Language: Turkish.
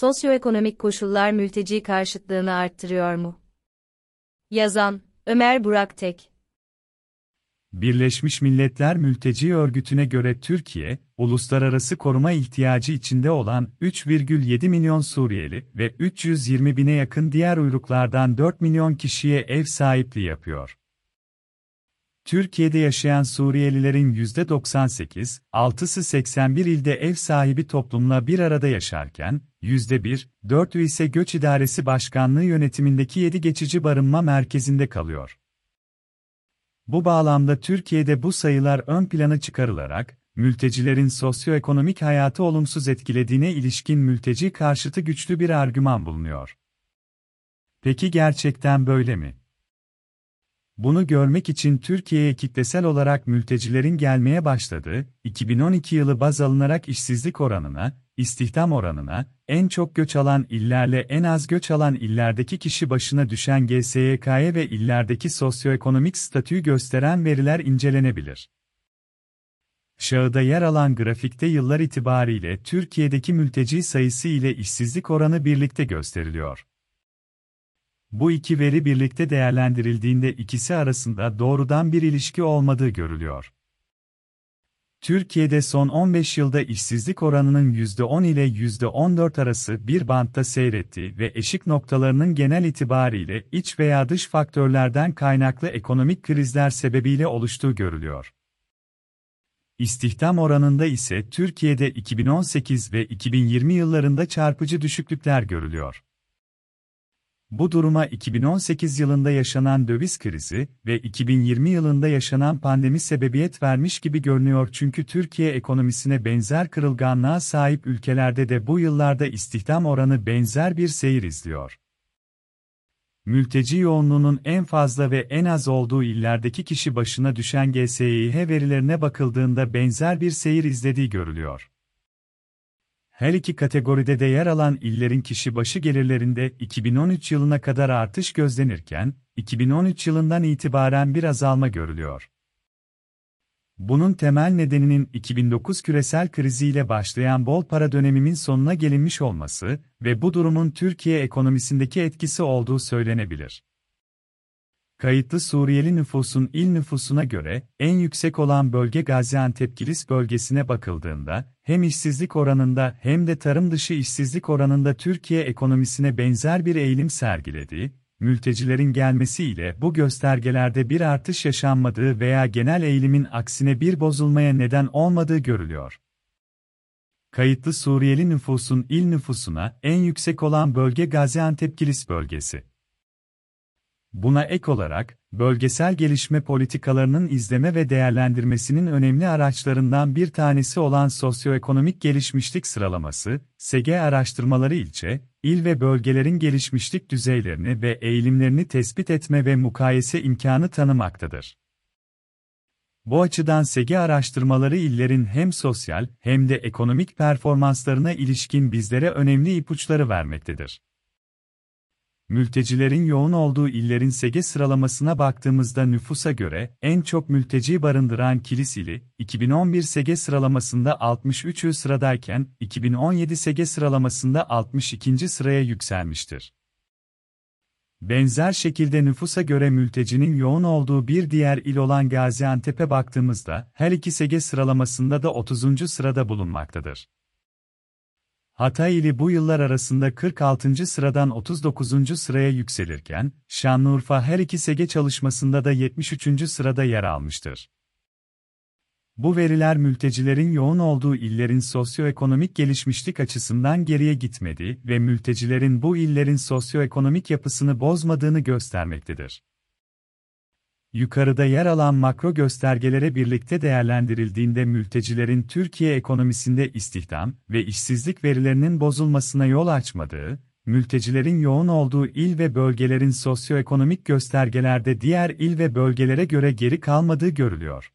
Sosyoekonomik koşullar mülteci karşıtlığını arttırıyor mu? Yazan, Ömer Burak Tek Birleşmiş Milletler Mülteci Örgütü'ne göre Türkiye, uluslararası koruma ihtiyacı içinde olan 3,7 milyon Suriyeli ve 320 bine yakın diğer uyruklardan 4 milyon kişiye ev sahipliği yapıyor. Türkiye'de yaşayan Suriyelilerin %98, 6'sı 81 ilde ev sahibi toplumla bir arada yaşarken, %1, 4'ü ise Göç İdaresi Başkanlığı yönetimindeki 7 geçici barınma merkezinde kalıyor. Bu bağlamda Türkiye'de bu sayılar ön plana çıkarılarak, mültecilerin sosyoekonomik hayatı olumsuz etkilediğine ilişkin mülteci karşıtı güçlü bir argüman bulunuyor. Peki gerçekten böyle mi? Bunu görmek için Türkiye'ye kitlesel olarak mültecilerin gelmeye başladığı, 2012 yılı baz alınarak işsizlik oranına, istihdam oranına, en çok göç alan illerle en az göç alan illerdeki kişi başına düşen GSYK'ye ve illerdeki sosyoekonomik statüyü gösteren veriler incelenebilir. Şahıda yer alan grafikte yıllar itibariyle Türkiye'deki mülteci sayısı ile işsizlik oranı birlikte gösteriliyor. Bu iki veri birlikte değerlendirildiğinde ikisi arasında doğrudan bir ilişki olmadığı görülüyor. Türkiye'de son 15 yılda işsizlik oranının %10 ile %14 arası bir bantta seyretti ve eşik noktalarının genel itibariyle iç veya dış faktörlerden kaynaklı ekonomik krizler sebebiyle oluştuğu görülüyor. İstihdam oranında ise Türkiye'de 2018 ve 2020 yıllarında çarpıcı düşüklükler görülüyor. Bu duruma 2018 yılında yaşanan döviz krizi ve 2020 yılında yaşanan pandemi sebebiyet vermiş gibi görünüyor çünkü Türkiye ekonomisine benzer kırılganlığa sahip ülkelerde de bu yıllarda istihdam oranı benzer bir seyir izliyor. Mülteci yoğunluğunun en fazla ve en az olduğu illerdeki kişi başına düşen GSİH verilerine bakıldığında benzer bir seyir izlediği görülüyor. Her iki kategoride de yer alan illerin kişi başı gelirlerinde 2013 yılına kadar artış gözlenirken, 2013 yılından itibaren bir azalma görülüyor. Bunun temel nedeninin 2009 küresel kriziyle başlayan bol para dönemimin sonuna gelinmiş olması ve bu durumun Türkiye ekonomisindeki etkisi olduğu söylenebilir. Kayıtlı Suriyeli nüfusun il nüfusuna göre en yüksek olan bölge Gaziantep-Kilis bölgesine bakıldığında hem işsizlik oranında hem de tarım dışı işsizlik oranında Türkiye ekonomisine benzer bir eğilim sergiledi. Mültecilerin gelmesiyle bu göstergelerde bir artış yaşanmadığı veya genel eğilimin aksine bir bozulmaya neden olmadığı görülüyor. Kayıtlı Suriyeli nüfusun il nüfusuna en yüksek olan bölge Gaziantep-Kilis bölgesi. Buna ek olarak, bölgesel gelişme politikalarının izleme ve değerlendirmesinin önemli araçlarından bir tanesi olan sosyoekonomik gelişmişlik sıralaması, SG araştırmaları ilçe, il ve bölgelerin gelişmişlik düzeylerini ve eğilimlerini tespit etme ve mukayese imkanı tanımaktadır. Bu açıdan SEGE araştırmaları illerin hem sosyal hem de ekonomik performanslarına ilişkin bizlere önemli ipuçları vermektedir. Mültecilerin yoğun olduğu illerin SEGE sıralamasına baktığımızda nüfusa göre en çok mülteci barındıran Kilis ili, 2011 SEGE sıralamasında 63. sıradayken, 2017 SEGE sıralamasında 62. sıraya yükselmiştir. Benzer şekilde nüfusa göre mültecinin yoğun olduğu bir diğer il olan Gaziantep'e baktığımızda her iki SEGE sıralamasında da 30. sırada bulunmaktadır. Hatay ili bu yıllar arasında 46. sıradan 39. sıraya yükselirken, Şanlıurfa her iki SEGE çalışmasında da 73. sırada yer almıştır. Bu veriler mültecilerin yoğun olduğu illerin sosyoekonomik gelişmişlik açısından geriye gitmedi ve mültecilerin bu illerin sosyoekonomik yapısını bozmadığını göstermektedir. Yukarıda yer alan makro göstergelere birlikte değerlendirildiğinde mültecilerin Türkiye ekonomisinde istihdam ve işsizlik verilerinin bozulmasına yol açmadığı, mültecilerin yoğun olduğu il ve bölgelerin sosyoekonomik göstergelerde diğer il ve bölgelere göre geri kalmadığı görülüyor.